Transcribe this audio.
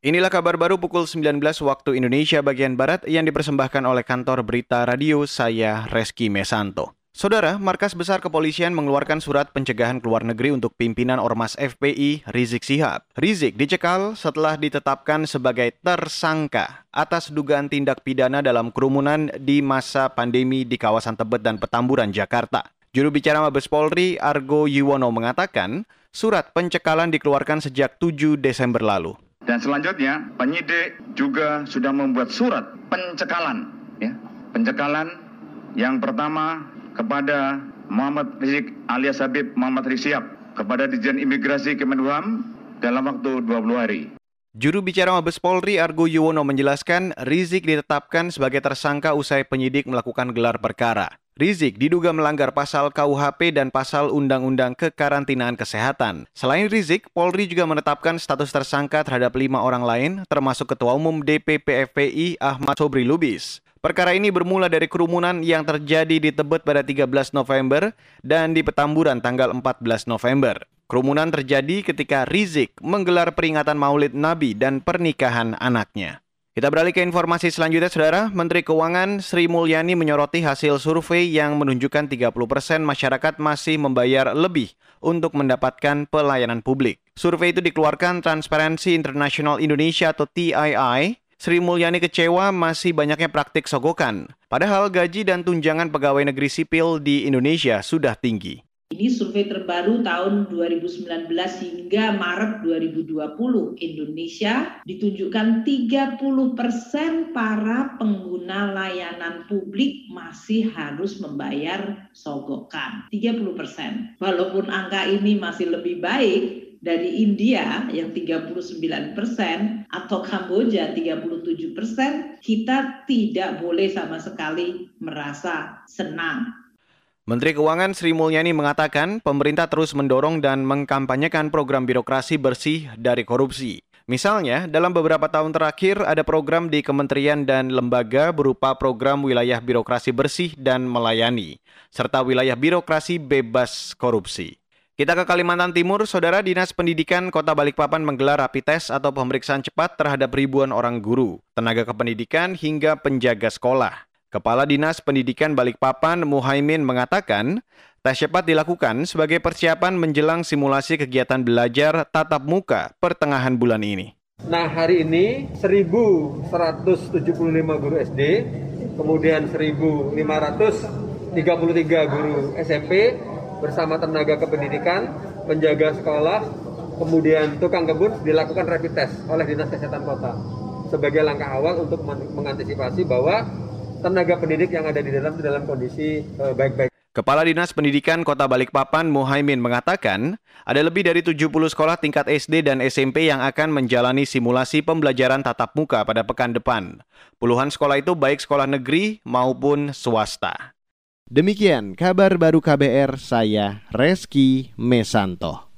Inilah kabar baru pukul 19 waktu Indonesia bagian Barat yang dipersembahkan oleh kantor berita radio saya Reski Mesanto. Saudara, Markas Besar Kepolisian mengeluarkan surat pencegahan keluar negeri untuk pimpinan Ormas FPI Rizik Sihab. Rizik dicekal setelah ditetapkan sebagai tersangka atas dugaan tindak pidana dalam kerumunan di masa pandemi di kawasan Tebet dan Petamburan, Jakarta. Juru bicara Mabes Polri Argo Yuwono mengatakan, surat pencekalan dikeluarkan sejak 7 Desember lalu. Dan selanjutnya penyidik juga sudah membuat surat pencekalan. Ya. Pencekalan yang pertama kepada Muhammad Rizik alias Habib Muhammad Rizik kepada Dijen Imigrasi Kemenham dalam waktu 20 hari. Juru bicara Mabes Polri Argo Yuwono menjelaskan Rizik ditetapkan sebagai tersangka usai penyidik melakukan gelar perkara. Rizik diduga melanggar pasal KUHP dan pasal Undang-Undang Kekarantinaan Kesehatan. Selain Rizik, Polri juga menetapkan status tersangka terhadap lima orang lain, termasuk Ketua Umum DPP FPI Ahmad Sobri Lubis. Perkara ini bermula dari kerumunan yang terjadi di Tebet pada 13 November dan di Petamburan tanggal 14 November. Kerumunan terjadi ketika Rizik menggelar peringatan Maulid Nabi dan pernikahan anaknya. Kita beralih ke informasi selanjutnya, Saudara. Menteri Keuangan Sri Mulyani menyoroti hasil survei yang menunjukkan 30% persen masyarakat masih membayar lebih untuk mendapatkan pelayanan publik. Survei itu dikeluarkan Transparency International Indonesia atau TII. Sri Mulyani kecewa masih banyaknya praktik sogokan. Padahal gaji dan tunjangan pegawai negeri sipil di Indonesia sudah tinggi. Ini survei terbaru tahun 2019 hingga Maret 2020. Indonesia ditunjukkan 30% para pengguna layanan publik masih harus membayar sogokan. 30%. Walaupun angka ini masih lebih baik dari India yang 39% atau Kamboja 37%, kita tidak boleh sama sekali merasa senang Menteri Keuangan Sri Mulyani mengatakan pemerintah terus mendorong dan mengkampanyekan program birokrasi bersih dari korupsi. Misalnya, dalam beberapa tahun terakhir ada program di kementerian dan lembaga berupa program wilayah birokrasi bersih dan melayani, serta wilayah birokrasi bebas korupsi. Kita ke Kalimantan Timur, Saudara Dinas Pendidikan Kota Balikpapan menggelar rapi tes atau pemeriksaan cepat terhadap ribuan orang guru, tenaga kependidikan hingga penjaga sekolah. Kepala Dinas Pendidikan Balikpapan Muhaimin mengatakan, tes cepat dilakukan sebagai persiapan menjelang simulasi kegiatan belajar tatap muka pertengahan bulan ini. Nah, hari ini 1.175 guru SD, kemudian 1.533 guru SMP bersama tenaga kependidikan, penjaga sekolah, kemudian tukang kebun dilakukan rapid test oleh Dinas Kesehatan Kota sebagai langkah awal untuk mengantisipasi bahwa tenaga pendidik yang ada di dalam dalam kondisi eh, baik-baik. Uh, Kepala Dinas Pendidikan Kota Balikpapan Muhaimin mengatakan, ada lebih dari 70 sekolah tingkat SD dan SMP yang akan menjalani simulasi pembelajaran tatap muka pada pekan depan. Puluhan sekolah itu baik sekolah negeri maupun swasta. Demikian kabar baru KBR saya Reski Mesanto.